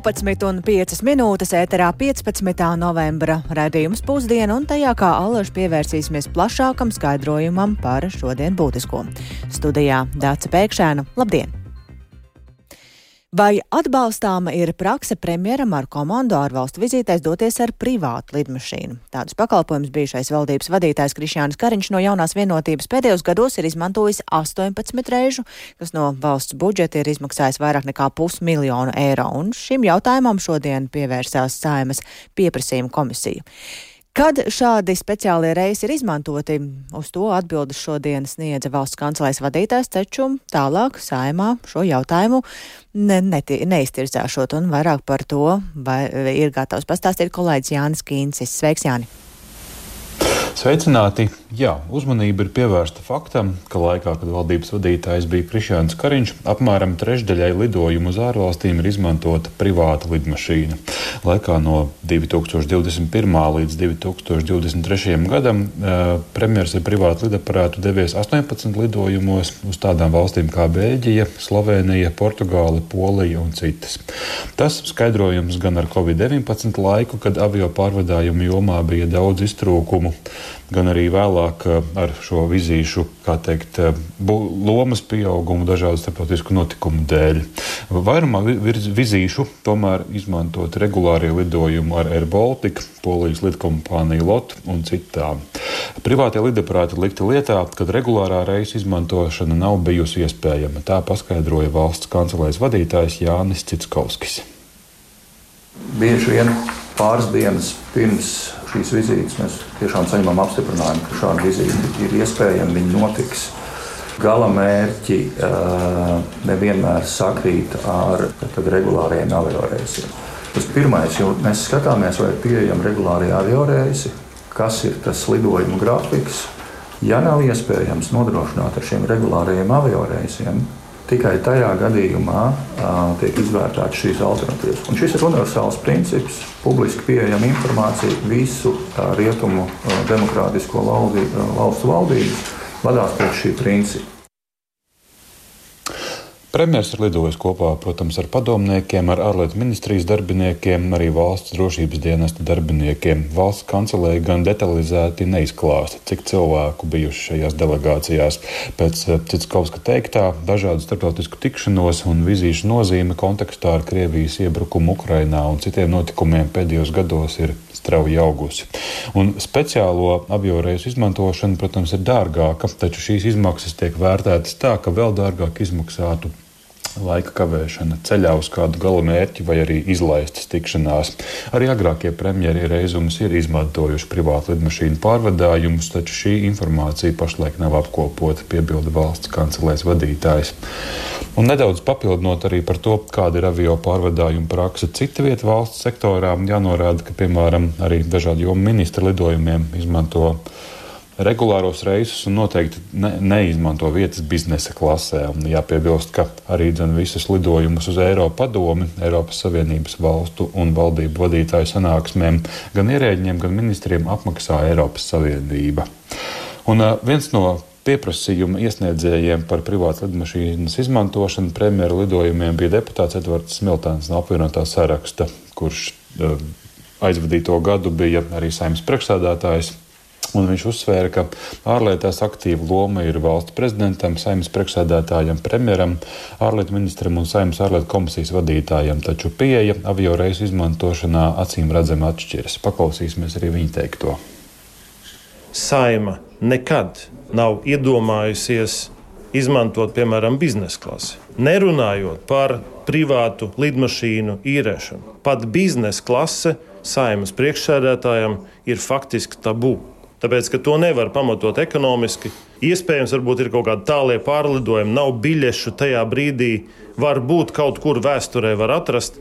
12,5 minūtes ēterā 15. novembra raidījums pusdiena, un tajā kā alaži pievērsīsimies plašākam skaidrojumam par šodien būtisko. Studijā Dāca Pēkšēna. Labdien! Vai atbalstāma ir prakse premjeram ar komandu ārvalstu vizītēs doties ar privātu lidmašīnu? Tādus pakalpojumus bijušais valdības vadītājs Krišjāns Kariņš no jaunās vienotības pēdējos gados ir izmantojis 18 reižu, kas no valsts budžeta ir izmaksājis vairāk nekā pusmiljonu eiro, un šim jautājumam šodien pievērsās Saimas pieprasījuma komisija. Kad šādi speciālie reisi ir izmantoti, uz to atbildes šodien sniedza valsts kancelēs vadītājs, taču tālāk saimā šo jautājumu ne, neti, neiztirzāšot un vairāk par to vai, ir gatavs pastāstīt kolēģis Jānis Kīncis. Sveiks, Jāni! Sveicināti! Jā, uzmanība ir pievērsta faktam, ka laikā, kad valdības vadītājs bija Krišjāns Kariņš, apmēram trešdaļai lidojumu uz ārvalstīm ir izmantota privāta lidmašīna. Laikā no 2021. līdz 2023. gadam uh, premjeras ar privātu lidaparātu devies 18 lidojumos uz tādām valstīm kā Bēļģija, Slovenija, Portugāla, Polija un citas. Tas skaidrojums gan ar Covid-19 laiku, kad avio pārvadājumu jomā bija daudz iztrūkumu gan arī vēlāk eh, ar šo vizīšu, teikt, eh, lomas pieaugumu dažādu starptautisku notikumu dēļ. Vairumā vizīšu tomēr izmantot regulārie lidojumi ar Air Baltica, Polijas lidkompāniju LOT un citām. Privātie lidaparāti likti lietā, kad regulārā reisa izmantošana nav bijusi iespējama. Tā paskaidroja valsts kancelēs vadītājs Jānis Citskovskis. Bieži vien pāris dienas pirms šīs vizītes mēs tiešām saņemam apstiprinājumu, ka šāda vizīte ir iespējama, viņa notiks. Gala mērķi uh, nevienmēr sakrīt ar regulāriem avioreisiem. Tas pirmais, jo mēs skatāmies, vai ir pieejami regulāri avioreisi, kas ir tas lidojuma grafiks. Ja nav iespējams nodrošināt ar šiem regulāriem avioreisiem, Tikai tajā gadījumā uh, tiek izvērtētas šīs alternatīvas. Un šis ir universāls princips. Publiski pieejama informācija visu uh, rietumu uh, demokrātisko valdi, valstu valdības vadās pēc šī principa. Premjerministrs ir lidojis kopā, protams, ar padomniekiem, ar ārlietu ministrijas darbiniekiem, arī valsts drošības dienesta darbiniekiem. Valsts kancelēja gan detalizēti neizklāsta, cik cilvēku bijuši šajās delegācijās. Pēc eh, Citskovska teiktā, dažādu starptautisku tikšanos un vizīšu nozīme kontekstā ar Krievijas iebrukumu Ukrainā un citiem notikumiem pēdējos gados ir strauji augusi. Un speciālo avioreisu izmantošana, protams, ir dārgāka, taču šīs izmaksas tiek vērtētas tā, ka vēl dārgāk izmaksātu laika kavēšana ceļā uz kādu galamērķi vai arī izlaistas tikšanās. Arī agrākie premjeri reizumus ir izmantojuši privātu lidmašīnu pārvadājumus, taču šī informācija pašlaik nav apkopota, piebilda valsts kancelēs vadītājs. Un nedaudz papildinot arī par to, kāda ir avio pārvadājuma praksa cita vieta valsts sektorā, jānorāda, ka, piemēram, arī dažādu jomu ministra lidojumiem izmanto regulāros reisus un noteikti ne, neizmanto vietas biznesa klasē. Un jāpiebilst, ka arī visus lidojumus uz Eiropas padomi, Eiropas Savienības valstu un valdību vadītāju sanāksmēm gan ierēģiem, gan ministriem apmaksā Eiropas Savienība. Un viens no pieprasījuma iesniedzējiem par privātu lidmašīnas izmantošanu premjeru lidojumiem bija deputāts Edvards Smiltēns no apvienotā saraksta, kurš uh, aizvadīto gadu bija arī saimnes priekšsādātājs Un viņš uzsvēra, ka ārlietās aktīva loma ir valsts prezidentam, saimnes priekšsēdētājam, premjeram, ārlietu ministram un saimnes ārlietu komisijas vadītājam, taču pieeja avio reisu izmantošanā acīm redzami atšķiras. Paklausīsimies arī viņa teikto. Saima nekad nav iedomājusies izmantot, piemēram, biznesa klasi. Nerunājot par privātu lidmašīnu īrēšanu. Pat biznesa klase saimas priekšsēdētājam ir faktiski tabū. Tāpēc, ka to nevar pamatot ekonomiski. Iespējams, varbūt ir kaut kādi tālie pārlidojumi, nav biļešu tajā brīdī. Varbūt kaut kur vēsturē var atrast.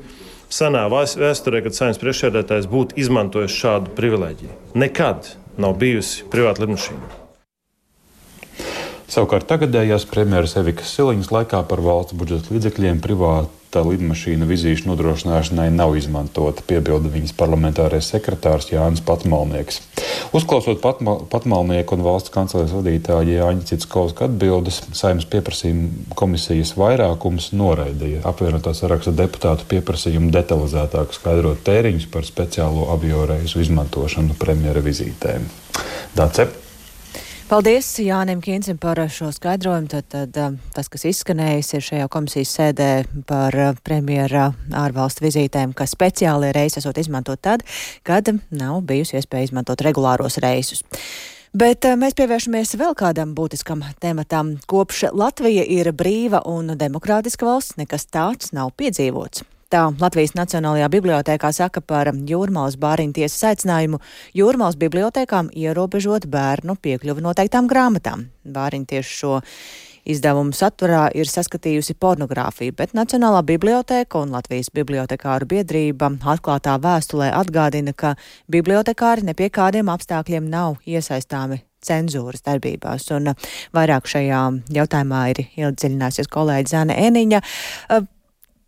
Senā vēsturē, kad saimnes priekšsēdētājs būtu izmantojis šādu privilēģiju. Nekad nav bijusi privāta lidmašīna. Savukārt tagadējās premjeras Evikas Siliņas laikā par valsts budžeta līdzekļiem privāta lidmašīna vizīšu nodrošināšanai nav izmantota, piebilda viņas parlamentārais sekretārs Jānis Patmalnieks. Uzklausot patmal, patmalnieku un valsts kancelejas vadītāju Jāņa Citskovska atbildes, saimnes pieprasījuma komisijas vairākums noraidīja apvienotā saraksta deputātu pieprasījumu detalizētāk skaidrot tēriņus par speciālo avioreisu izmantošanu premjera vizītēm. Dace. Paldies Jānim Kīnsim par šo skaidrojumu. Tad, tad um, tas, kas izskanējis, ir šajā komisijas sēdē par uh, premjera ārvalstu vizītēm, ka speciālie reisi esot izmantot tad, kad nav bijusi iespēja izmantot regulāros reisus. Bet uh, mēs pievēršamies vēl kādam būtiskam tematam. Kopš Latvija ir brīva un demokrātiska valsts, nekas tāds nav piedzīvots. Tā Latvijas Nacionālajā bibliotēkā saka par Jūrmālas bāriņu tiesas aicinājumu Jūrmālas bibliotēkām ierobežot bērnu piekļuvi noteiktām grāmatām. Bāriņu tieši šo izdevumu saturā ir saskatījusi pornogrāfiju, bet Nacionālā bibliotēka un Latvijas bibliotekāru biedrība atklātā vēstulē atgādina, ka bibliotekāri ne pie kādiem apstākļiem nav iesaistāmi cenzūras darbībās. Un vairāk šajā jautājumā ir iedziļināsies kolēģi Zana Eniņa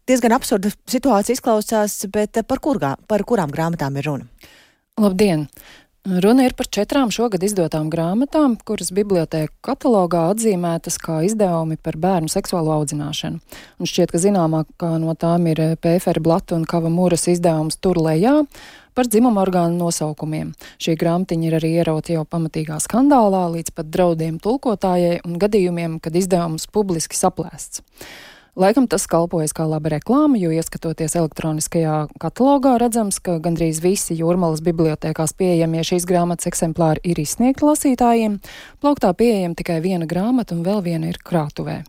diezgan absurda situācija izklausās, bet par, kurgā, par kurām grāmatām ir runa? Labdien! Runa ir par četrām šogad izdotām grāmatām, kuras bibliotēku katalogā atzīmētas kā izdevumi par bērnu seksuālo audzināšanu. Un šķiet, ka zināmākā no tām ir Pēfera Blata un Kava Mūras izdevums Tur lejā par dzimumu orgānu nosaukumiem. Šī grāmatiņa ir arī ierauta jau pamatīgā skandālā, līdz pat draudiem tulkotājai un gadījumiem, kad izdevums publiski saplēsts. Laikam tas kalpojas kā laba reklāma, jo ieskatoties elektroniskajā katalogā, redzams, ka gandrīz visi jūrmalas bibliotekās pieejamie šīs grāmatas eksemplāri ir izsniegti lasītājiem. Plauktā pieejama tikai viena grāmata un vēl viena ir krātuvē.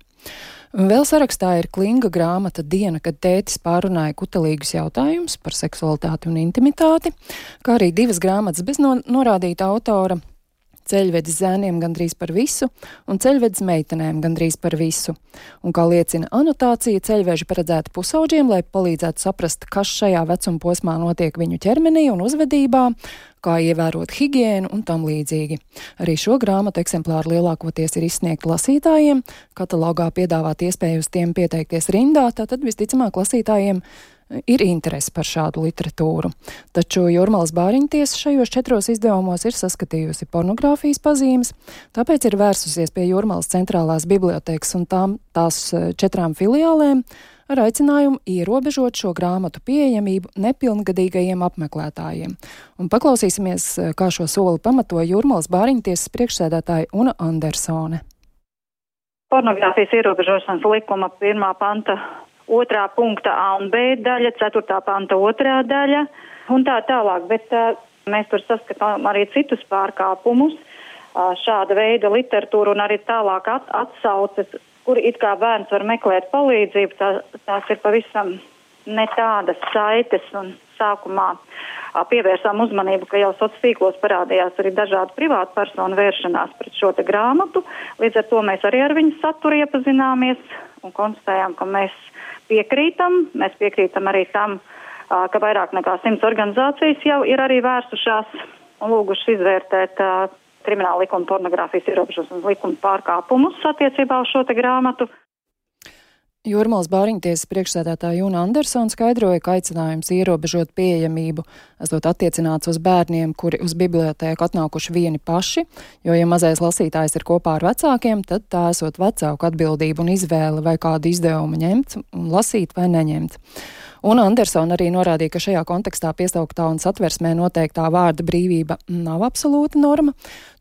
Vēl sarakstā ir klinga grāmata Diena, kad tētis pārunāja kutelīgus jautājumus par seksualitāti un intimitāti, kā arī divas grāmatas bez no, norādīta autora ceļvedis zēniem gandrīz par visu un ceļvedis meitenēm gandrīz par visu. Un, kā liecina anotācija, ceļveži paredzēti pusauģiem, lai palīdzētu saprast, kas šajā vecuma posmā notiek viņu ķermenī un uzvedībā, kā ievērot higiēnu un tam līdzīgi. Arī šo grāmatu eksemplāru lielākoties ir izsniegti lasītājiem, katalogā piedāvāt iespēju uz tiem pieteikties rindā, tātad visticamāk lasītājiem ir interese par šādu literatūru. Taču Jurmālas Bāriņtiesa šajos četros izdevumos ir saskatījusi pornogrāfijas pazīmes, tāpēc ir vērsusies pie Jurmālas centrālās bibliotekas un tām tās e, četrām filiālēm ar aicinājumu ierobežot šo grāmatu pieejamību nepilngadīgajiem apmeklētājiem. Un paklausīsimies, e, kā šo soli pamatoja Jurmālas Bāriņtiesas priekšsēdētāja Una Andersone. Pornogrāfijas ierobežošanas likuma pirmā panta otrā punkta A un B daļa, ceturtā panta otrā daļa un tā tālāk. Bet uh, mēs tur saskatām arī citus pārkāpumus, uh, šāda veida literatūru un arī tālāk at atsauces, kur it kā bērns var meklēt palīdzību, tā, tās ir pavisam ne tādas saites un sākumā pievērsām uzmanību, ka jau sociālos tīklos parādījās arī dažādu privātu personu vēršanās pret šo grāmatu. Līdz ar to mēs arī ar viņu saturu iepazināmies un konstatējām, ka mēs piekrītam. Mēs piekrītam arī tam, ka vairāk nekā simts organizācijas jau ir arī vērsušās un lūgušas izvērtēt krimināla likuma pornogrāfijas ierobežošanas likuma pārkāpumus attiecībā uz šo grāmatu. Jūrmālas bāriņtiesas priekšsēdētāja Jūna Andersona skaidroja, ka aicinājums ierobežot pieejamību esot attiecināts uz bērniem, kuri uz bibliotēku atnākuši vieni paši, jo, ja mazais lasītājs ir kopā ar vecākiem, tad tā esot vecāku atbildība un izvēle vai kādu izdevumu ņemt lasīt vai neņemt. Un Andersona arī norādīja, ka šajā kontekstā piesauktā un satversmē noteiktā vārda brīvība nav absolūta norma.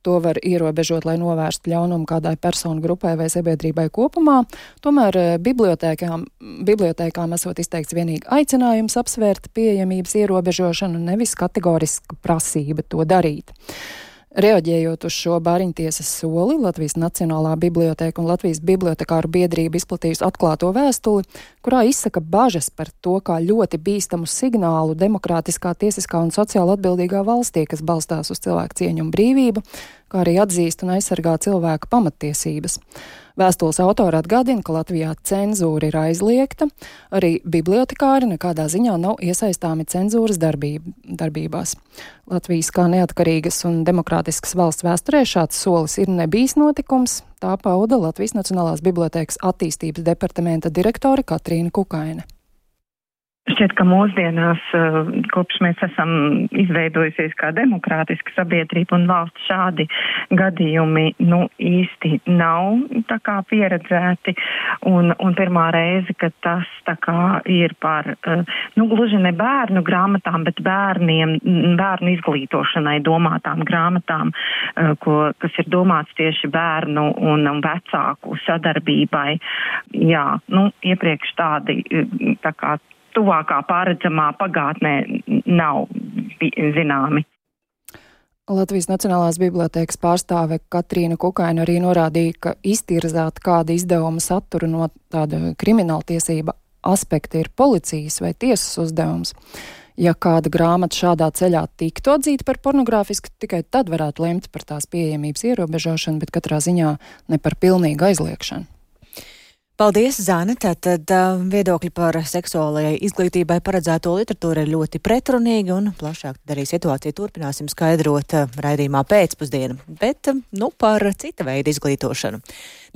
To var ierobežot, lai novērstu ļaunumu kādai personu grupai vai sabiedrībai kopumā. Tomēr eh, bibliotēkām, bibliotēkām esot izteikts vienīgi aicinājums apsvērt pieejamības ierobežošanu, nevis kategoriska prasība to darīt. Reaģējot uz šo bāriņtiesas soli, Latvijas Nacionālā biblioteka un Latvijas bibliotekāru biedrība izplatījusi atklāto vēstuli, kurā izsaka bažas par to, kā ļoti bīstamu signālu demokrātiskā, tiesiskā un sociāli atbildīgā valstī, kas balstās uz cilvēku cieņu un brīvību, kā arī atzīst un aizsargā cilvēka pamatiesības. Vēstules autora atgādina, ka Latvijā cenzūra ir aizliegta, arī bibliotekāri nekādā ziņā nav iesaistāmi cenzūras darbība, darbībās. Latvijas kā neatkarīgas un demokrātiskas valsts vēsturē šāds solis ir nebijis notikums, tā pauda Latvijas Nacionālās bibliotēkas attīstības departamenta direktore Katrīna Kukaine. Šķiet, ka mūsdienās, eh, kopš mēs esam izveidojusies kā demokrātiska sabiedrība un valsts, šādi gadījumi nu, īsti nav kā pieredzēti. Un, un pirmā reize, kad tas kā ir par, eh, nu, gluži ne bērnu grāmatām, bet bērniem, bērnu izglītošanai domātām grāmatām, eh, ko, kas ir domāts tieši bērnu un, un vecāku sadarbībai. Jā, nu, iepriekš tādi tā kā tuvākā pārredzamā pagātnē nav zināmi. Latvijas Nacionālās bibliotēkas pārstāve Katrīna Kukaina arī norādīja, ka iztirzāt kāda izdevuma satura no tāda krimināltiesība aspekta ir policijas vai tiesas uzdevums. Ja kāda grāmata šādā ceļā tiktu atzīta par pornogrāfisku, tikai tad varētu lemt par tās pieejamības ierobežošanu, bet katrā ziņā ne par pilnīgu aizliekšanu. Paldies, Zāne. Tātad uh, viedokļi par seksuālajai izglītībai paredzēto literatūru ir ļoti pretrunīgi un plašāk arī situāciju turpināsim skaidrot uh, raidījumā pēcpusdienu. Bet, uh, nu, par cita veida izglītošanu.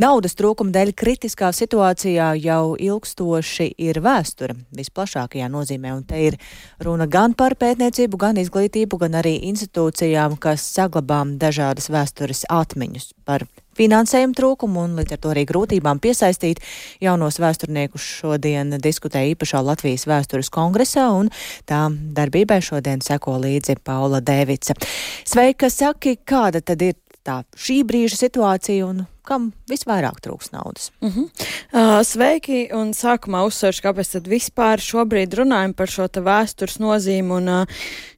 Naudas trūkuma dēļ kritiskā situācijā jau ilgstoši ir vēsture visplašākajā nozīmē, un te ir runa gan par pētniecību, gan izglītību, gan arī institūcijām, kas saglabām dažādas vēstures atmiņas par finansējuma trūkumu un līdz ar to arī grūtībām piesaistīt jaunos vēsturniekus šodien diskutēja īpašā Latvijas vēstures kongresā un tā darbībai šodien seko līdzi Paula Devica. Sveika, saki, kāda tad ir tā šī brīža situācija un kam visvairāk trūks naudas? Uh -huh. uh, sveiki, un sākumā uzsveršu, kāpēc tad vispār šobrīd runājam par šo vēstures nozīmi, un uh,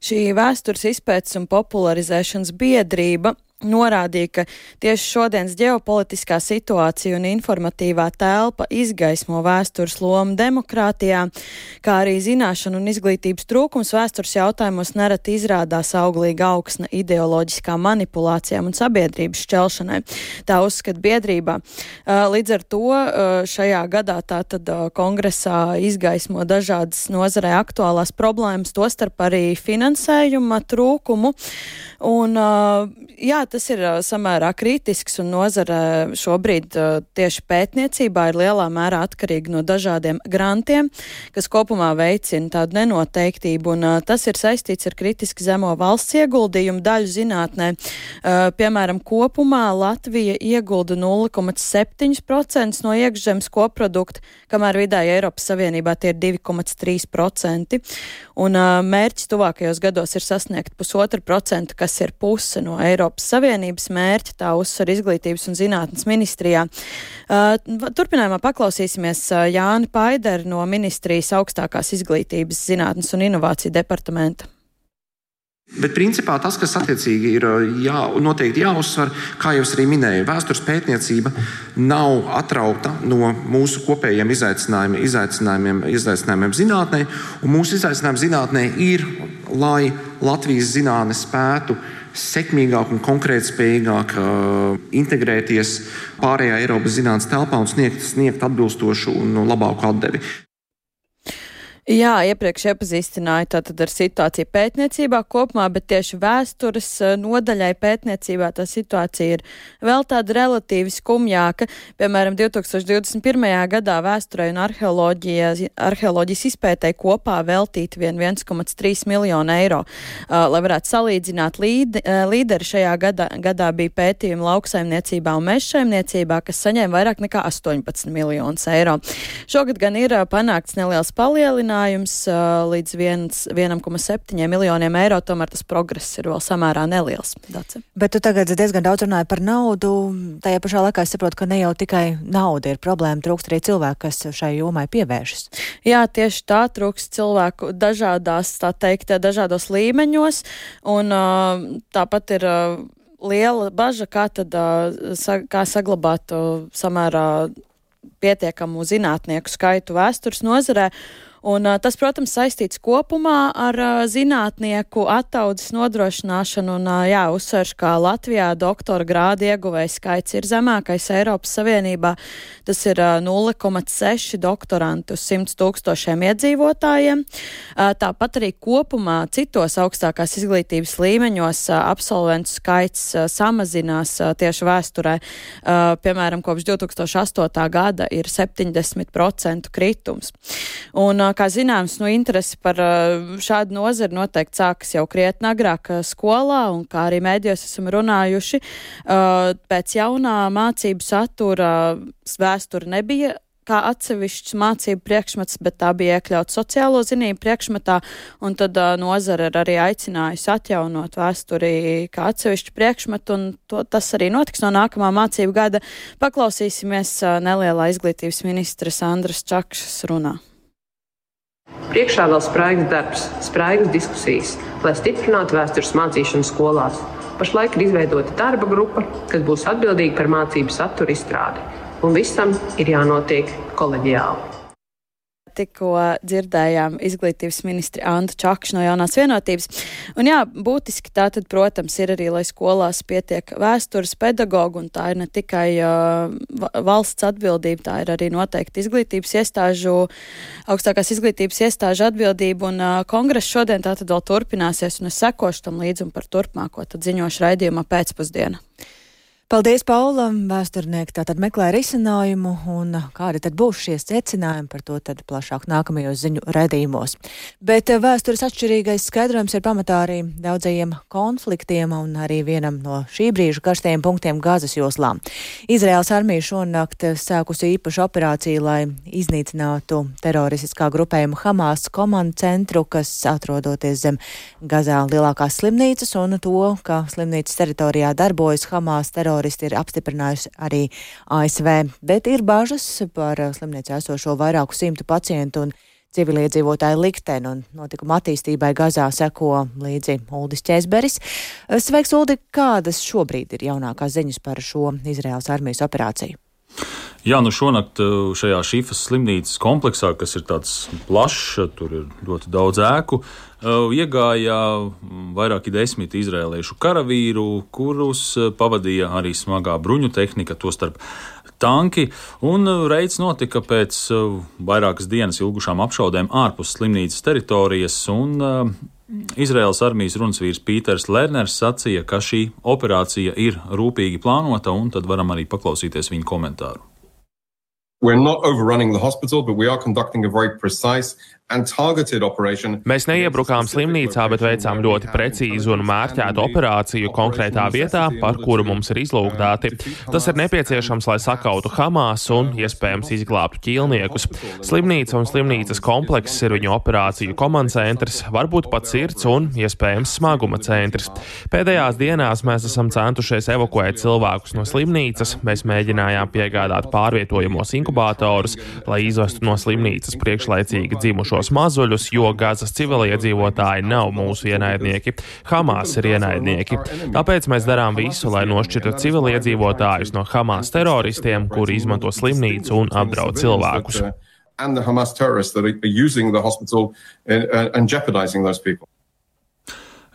šī vēstures izpētes un popularizēšanas biedrība norādīja, ka tieši šodienas ģeopolitiskā situācija un informatīvā telpa izgaismo vēstures lomu demokrātijā, kā arī zināšanu un izglītības trūkums vēstures jautājumos nereti izrādās auglīga augsne ideoloģiskām manipulācijām un sabiedrības šķelšanai. Tā uzskata biedrībā. Līdz ar to šajā gadā tātad kongresā izgaismo dažādas nozarē aktuālās problēmas, tostarp arī finansējuma trūkumu. Un, jā, tas ir samērā kritisks un nozara šobrīd tieši pētniecībā ir lielā mērā atkarīga no dažādiem grantiem, kas kopumā veicina tādu nenoteiktību, un tas ir saistīts ar kritiski zemo valsts ieguldījumu daļu zinātnē. Piemēram, kopumā Latvija iegulda 0,7% no iekšzemes koprodukta, kamēr vidēji Eiropas Savienībā tie ir 2,3%. Un mērķis tuvākajos gados ir sasniegt pusotra procentu, kas ir puse no Eiropas Savienības. Savienības mērķi, tā uzsver izglītības un zinātnes ministrijā. Uh, turpinājumā paklausīsimies uh, Jāni Paideru no ministrijas augstākās izglītības, zinātnes un inovāciju departamenta. Bet principā tas, kas attiecīgi ir uh, jā, noteikti jāuzsver, kā jau es arī minēju, vēstures pētniecība nav atrauta no mūsu kopējiem izaicinājumiem, izaicinājumiem, izaicinājumiem zinātnē. Mūsu izaicinājumi zinātnē ir, lai Latvijas zinātne spētu sekmīgāk un konkrētspējīgāk uh, integrēties pārējā Eiropas zinātnes telpā un sniegt, sniegt atbilstošu un labāku atdevi. Jā, iepriekš iepazīstināju tātad ar situāciju pētniecībā kopumā, bet tieši vēstures eh, nodaļai pētniecībā tā situācija ir vēl tāda relatīvi skumjāka. Piemēram, 2021. gadā vēsturē un arheoloģijas izpētē kopā veltīti vien 1,3 miljonu eiro. Uh, lai varētu salīdzināt, līd, uh, līderi šajā gadā, gadā bija pētījumi lauksaimniecībā un mežsaimniecībā, kas saņēma vairāk nekā 18 miljonus eiro. Šogad gan ir panākts neliels palielinājums palielinājums līdz 1,7 miljoniem eiro, tomēr tas progress ir vēl samērā neliels. Dace. Bet tu tagad diezgan daudz runāji par naudu. Tajā pašā laikā es saprotu, ka ne jau tikai nauda ir problēma, trūkst arī cilvēku, kas šai jomai pievēršas. Jā, tieši tā trūkst cilvēku dažādās, tā teikt, dažādos līmeņos, un tāpat ir liela baža, kā tad kā saglabāt samērā pietiekamu zinātnieku skaitu vēstures nozarē. Un, tas, protams, saistīts kopumā ar zinātnieku attaudzes nodrošināšanu. Un, jā, uzsverš, ka Latvijā doktora grāda ieguvēja skaits ir zemākais Eiropas Savienībā. Tas ir 0,6 doktorantu uz 100 tūkstošiem iedzīvotājiem. Tāpat arī kopumā citos augstākās izglītības līmeņos absolventu skaits samazinās tieši vēsturē. Piemēram, kopš 2008. gada ir 70% kritums. Un, kā zināms, no interesi par šādu nozari noteikti sākas jau krietni agrāk skolā, un kā arī mēdījos esam runājuši, pēc jaunā mācību satura vēsture nebija kā atsevišķs mācību priekšmets, bet tā bija iekļauts sociālo zinību priekšmetā, un tad uh, nozara ir arī aicinājusi atjaunot vēsturi kā atsevišķu priekšmetu, un to, tas arī notiks no nākamā mācību gada. Paklausīsimies uh, nelielā izglītības ministra Sandras Čakšas runā. Priekšā vēl spraigs darbs, spraigas diskusijas, lai stiprinātu vēstures mācīšanu skolās. Pašlaik ir izveidota darba grupa, kas būs atbildīga par mācību satura izstrādi un visam ir jānotiek koleģiāli tikko dzirdējām izglītības ministri Antu Čakšu no jaunās vienotības. Un jā, būtiski tā tad, protams, ir arī, lai skolās pietiek vēstures pedagogu, un tā ir ne tikai uh, valsts atbildība, tā ir arī noteikti izglītības iestāžu, augstākās izglītības iestāžu atbildība, un uh, kongress šodien tā tad vēl turpināsies, un es sekošu tam līdzi un par turpmāko tad ziņošu raidījumā pēcpusdienā. Paldies, Paulam! Vēsturnieki tātad meklē risinājumu, un kādi tad būs šie secinājumi par to tad plašāk nākamajos ziņu redījumos. Bet eh, vēstures atšķirīgais skaidrojums ir pamatā arī daudzajiem konfliktiem un arī vienam no šī brīža karstajiem punktiem Gāzes joslā. Izraels armija šonakt sākusi īpašu operāciju, lai iznīcinātu teroristiskā grupējuma Hamas komandu centru, kas atrodoties zem Gazā lielākās slimnīcas, un to, ka slimnīcas teritorijā darbojas Hamas teroristiskā teroristi ir apstiprinājusi arī ASV, bet ir bažas par uh, slimnīcā esošo vairāku simtu pacientu un civiliedzīvotāju likteni un notikuma attīstībai Gazā seko līdzi Uldis Čēsberis. Uh, sveiks, Uldi, kādas šobrīd ir jaunākās ziņas par šo Izraels armijas operāciju? Jā, nu šonakt uh, šajā šīfas slimnīcas kompleksā, kas ir tāds plašs, tur ir ļoti daudz ēku, uh, iegāja mm, vairāki desmit izrēliešu karavīru, kurus uh, pavadīja arī smagā bruņu tehnika, tostarp tanki, un reids notika pēc vairākas dienas ilgušām apšaudēm ārpus slimnīcas teritorijas, un Izraels armijas runas Pīters Lerners sacīja, ka šī operācija ir rūpīgi plānota, un tad varam arī paklausīties viņa komentāru. We're not overrunning the hospital, but we are conducting a very precise Mēs neiebrukām slimnīcā, bet veicām ļoti precīzu un mērķētu operāciju konkrētā vietā, par kuru mums ir izlūgdāti. Tas ir nepieciešams, lai sakautu Hamas un, iespējams, izglābtu ķīlniekus. Slimnīca un slimnīcas komplekss ir viņu operāciju komandcentrs, varbūt pat sirds un, iespējams, smaguma centrs. Pēdējās dienās mēs esam centušies evakuēt cilvēkus no slimnīcas, mēs mēģinājām piegādāt pārvietojamos inkubatorus, lai izvestu no slimnīcas priekšlaicīgi dzimušo šos mazuļus, jo Gazas civiliedzīvotāji nav mūsu ienaidnieki. Hamas ir ienaidnieki. Tāpēc mēs darām visu, lai nošķirtu civiliedzīvotājus no Hamas teroristiem, kuri izmanto slimnīcu un apdraud cilvēkus. And the Hamas terrorists that are using the hospital and, and jeopardizing those people.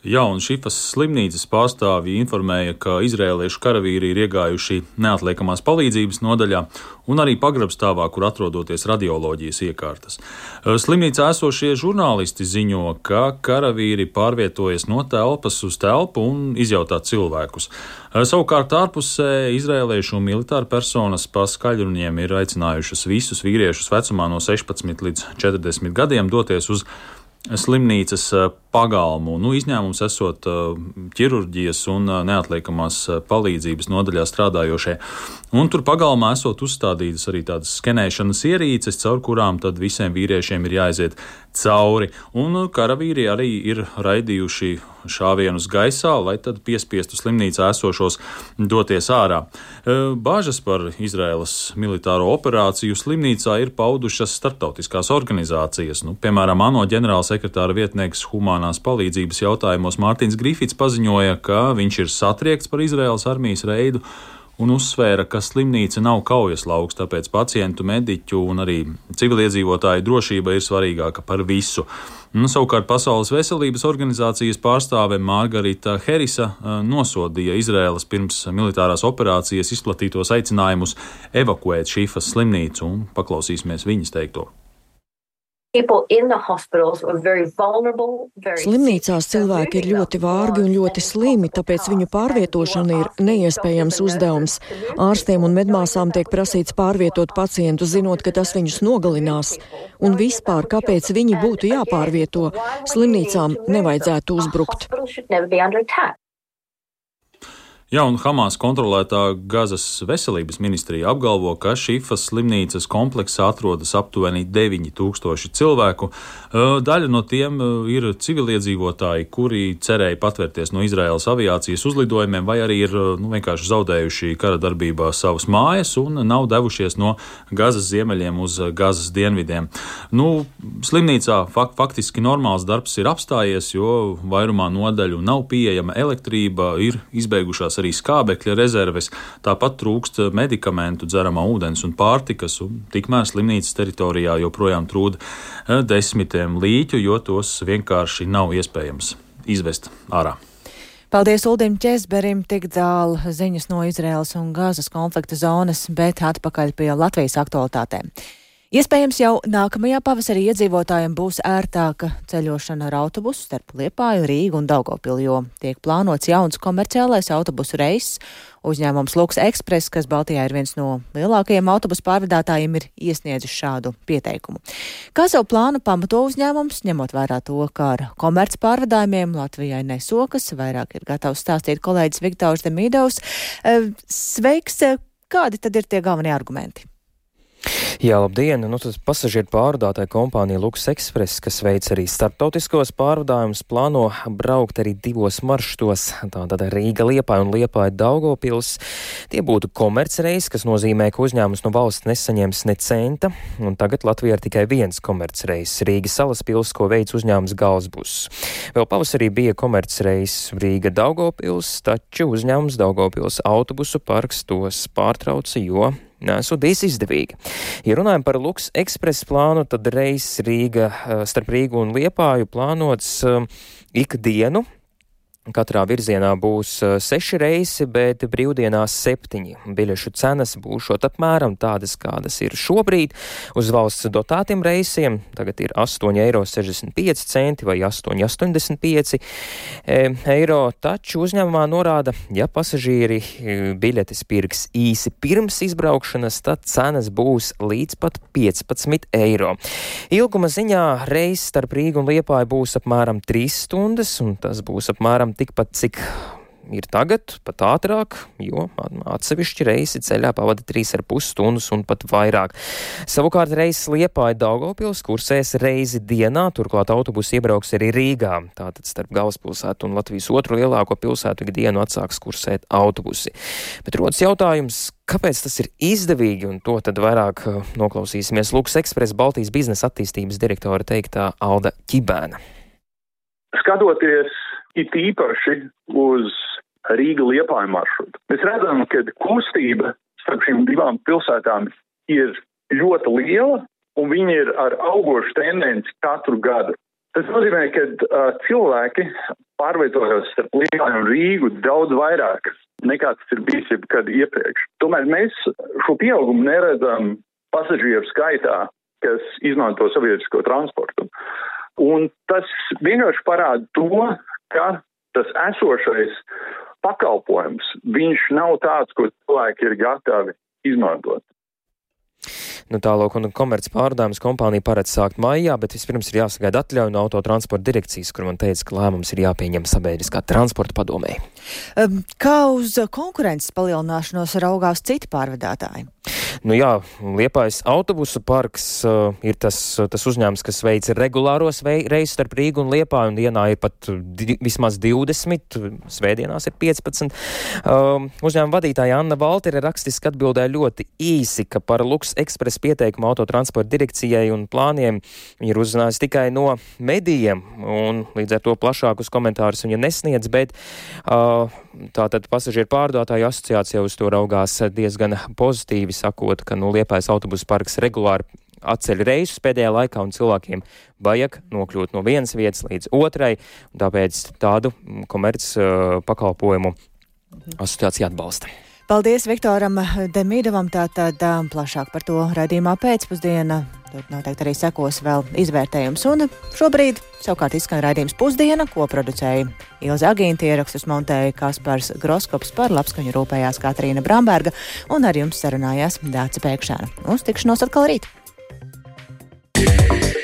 Jā, un šīs slimnīcas pārstāvji informēja, ka izrēliešu karavīri ir iegājuši neatliekamās palīdzības nodaļā un arī pagrabstāvā, kur atrodoties radioloģijas iekārtas. Slimnīcā esošie žurnālisti ziņo, ka karavīri pārvietojas no telpas uz telpu un izjautā cilvēkus. Savukārt ārpusē izrēliešu militāra personas pa skaļruniem ir aicinājušas visus vīriešus vecumā no 16 līdz 40 gadiem doties uz slimnīcas eh, pagalmu. Nu, izņēmums esot eh, ķirurģijas un eh, neatliekamās palīdzības nodaļā strādājošie. Un tur pagalmā esot uzstādītas arī tādas skenēšanas ierīces, caur kurām tad visiem vīriešiem ir jāiziet cauri. Un karavīri arī ir raidījuši šāvienus gaisā, lai tad piespiestu slimnīcā esošos doties ārā. Bāžas par Izraēlas militāro operāciju slimnīcā ir paudušas starptautiskās organizācijas, nu, piemēram, ANO ģenerālsekretāra vietnieks humanās palīdzības jautājumos Mārtiņš Grifits paziņoja, ka viņš ir satriekts par Izraēlas armijas reidu un uzsvēra, ka slimnīca nav kaujas lauks, tāpēc pacientu, mediķu un arī civiliedzīvotāju drošība ir svarīgāka par visu. Nu, savukārt Pasaules veselības organizācijas pārstāve Margarita Herisa eh, nosodīja Izraēlas pirms militārās operācijas izplatītos aicinājumus evakuēt Šīfas slimnīcu un paklausīsimies viņas teikto. Slimnīcās cilvēki ir ļoti vārgi un ļoti slimi, tāpēc viņu pārvietošana ir neiespējams uzdevums. Ārstiem un medmāsām tiek prasīts pārvietot pacientu, zinot, ka tas viņus nogalinās. Un vispār, kāpēc viņi būtu jāpārvieto? Slimnīcām nevajadzētu uzbrukt. Jā, un Hamas kontrolētā Gazas veselības ministrija apgalvo, ka Šifas slimnīcas kompleksā atrodas aptuveni 9000 cilvēku. Daļa no tiem ir civiliedzīvotāji, kuri cerēja patvērties no Izraēlas aviācijas uzlidojumiem, vai arī ir nu, vienkārši zaudējuši kara darbībā savas mājas un nav devušies no Gazas ziemeļiem uz Gazas dienvidiem. Nu, slimnīcā fak faktiski normāls darbs ir apstājies, jo vairumā nodaļu nav pieejama elektrība, ir izbeigušās arī skābekļa rezerves, tāpat trūkst medikamentu, dzeramā ūdens un pārtikas, un tikmēr slimnīcas teritorijā joprojām trūda eh, desmitiem līķu, jo tos vienkārši nav iespējams izvest ārā. Paldies Uldim Česberim, tik tālu ziņas no Izraels un Gāzes konflikta zonas, bet atpakaļ pie Latvijas aktualitātēm. Iespējams, jau nākamajā pavasarī iedzīvotājiem būs ērtāka ceļošana ar autobusu starp Liepāju, Rīgu un Daugopilu, jo tiek plānots jauns komerciālais autobusu reiss. Uzņēmums Luks Express, kas Baltijā ir viens no lielākajiem autobusu pārvadātājiem, ir iesniedzis šādu pieteikumu. Kā savu plānu pamato uzņēmums, ņemot vērā to, ka ar komerc pārvadājumiem Latvijai nesokas, vairāk ir gatavs stāstīt kolēģis Viktors Demīdovs. Sveiks! Kādi tad ir tie galvenie argumenti? Jā, labdien! Nu, tas pasažieru pārvadātāja kompānija Lukas Express, kas veic arī starptautiskos pārvadājumus, plāno braukt arī divos maršrutos. Tātad Rīga Liepā un Liepā Daugopils. Tie būtu komercreis, kas nozīmē, ka uzņēmums no valsts nesaņems ne centa, un tagad Latvijā ir tikai viens komercreis - Rīga salas pils, ko veids uzņēmums Galsbus. Vēl pavasarī bija komercreis Rīga Daugopils, taču uzņēmums Daugopils autobusu parks tos pārtrauca, jo nesot bijis izdevīgi. Ja runājam par Luks ekspresa plānu, tad reizes Rīga eh, starp Rīgu un Liepāju plānots um, ikdienu Katrā virzienā būs uh, seši reisi, bet brīvdienās septiņi. Biļešu cenas būs apmēram tādas, kādas ir šobrīd. Uz valsts dotētiem reisiem tagad ir 8,65 eiro vai 8,85 e, eiro, taču uzņēmumā norāda, ja pasažieri e, biļetes pirks īsi pirms izbraukšanas, tad cenas būs līdz pat 15 eiro. Ilguma ziņā reis starp Rīgu un Liepāju būs apmēram 3 stundas, un tas būs apmēram tikpat, cik ir tagad, pat ātrāk, jo atsevišķi reisi ceļā pavada 3,5 stundas un pat vairāk. Savukārt reizes Liepāja Daugopils kursēs reizi dienā, turklāt autobusi iebrauks arī Rīgā. Tātad starp galvaspilsētu un Latvijas otru lielāko pilsētu ikdienu atsāks kursēt autobusi. Bet rodas jautājums, kāpēc tas ir izdevīgi, un to tad vairāk uh, noklausīsimies Lukas Ekspresa Baltijas biznesa attīstības direktora teiktā Alda Ķibēna. Skatoties it īpaši uz Rīga liepāju maršrutu. Mēs redzam, ka kustība starp šīm divām pilsētām ir ļoti liela un viņi ir ar augošu tendenci katru gadu. Tas nozīmē, ka uh, cilvēki pārvietojas starp Liepāju un Rīgu daudz vairāk nekā tas ir bijis jebkad iepriekš. Tomēr mēs šo pieaugumu neredzam pasažieru skaitā, kas izmanto sabiedrisko transportu. Un tas vienkārši parāda to, ka tas esošais pakalpojums, viņš nav tāds, ko cilvēki ir gatavi izmantot. Nu, Tālāk, un komerc pārdāmas kompānija paredz sākt maijā, bet vispirms ir jāsagaida atļauja no autotransporta direkcijas, kur man teica, ka lēmums ir jāpieņem sabiedriskā transporta padomē. Kā uz konkurences palielināšanos raugās citi pārvadātāji? Nu jā, Liepais autobusu parks uh, ir tas, tas uzņēmums, kas veic regulāros reisus starp Rīgu un Liepāju, un dienā ir pat di vismaz 20, svētdienās ir 15. Uh, uzņēmuma vadītāja Anna Valtere rakstiski atbildēja ļoti īsi, ka par Luks Express pieteikumu autotransporta direkcijai un plāniem viņa ir uzzinājusi tikai no medijiem, un līdz ar to plašākus komentārus viņa nesniedz, bet uh, tātad pasažieru pārdotāju asociācija uz to raugās diezgan pozitīvi sakot, ka nu, Liepais autobusu parks regulāri atceļ reisus pēdējā laikā, un cilvēkiem vajag nokļūt no vienas vietas līdz otrai, tāpēc tādu komerc uh, pakalpojumu asociācija atbalsta. Paldies Viktoram Demīdovam. Tātad plašāk par to raidījumā pēcpusdiena. Tur noteikti arī sekos vēl izvērtējums. Un šobrīd savukārt izskan raidījums pusdiena, ko producēja Ilza Agīnti, ierakstus montēja Kaspars Groskops par labskaņu rūpējās Katrīna Bramberga un ar jums sarunājās Dāca Pēkšēna. Uz tikšanos atkal rīt! Yeah.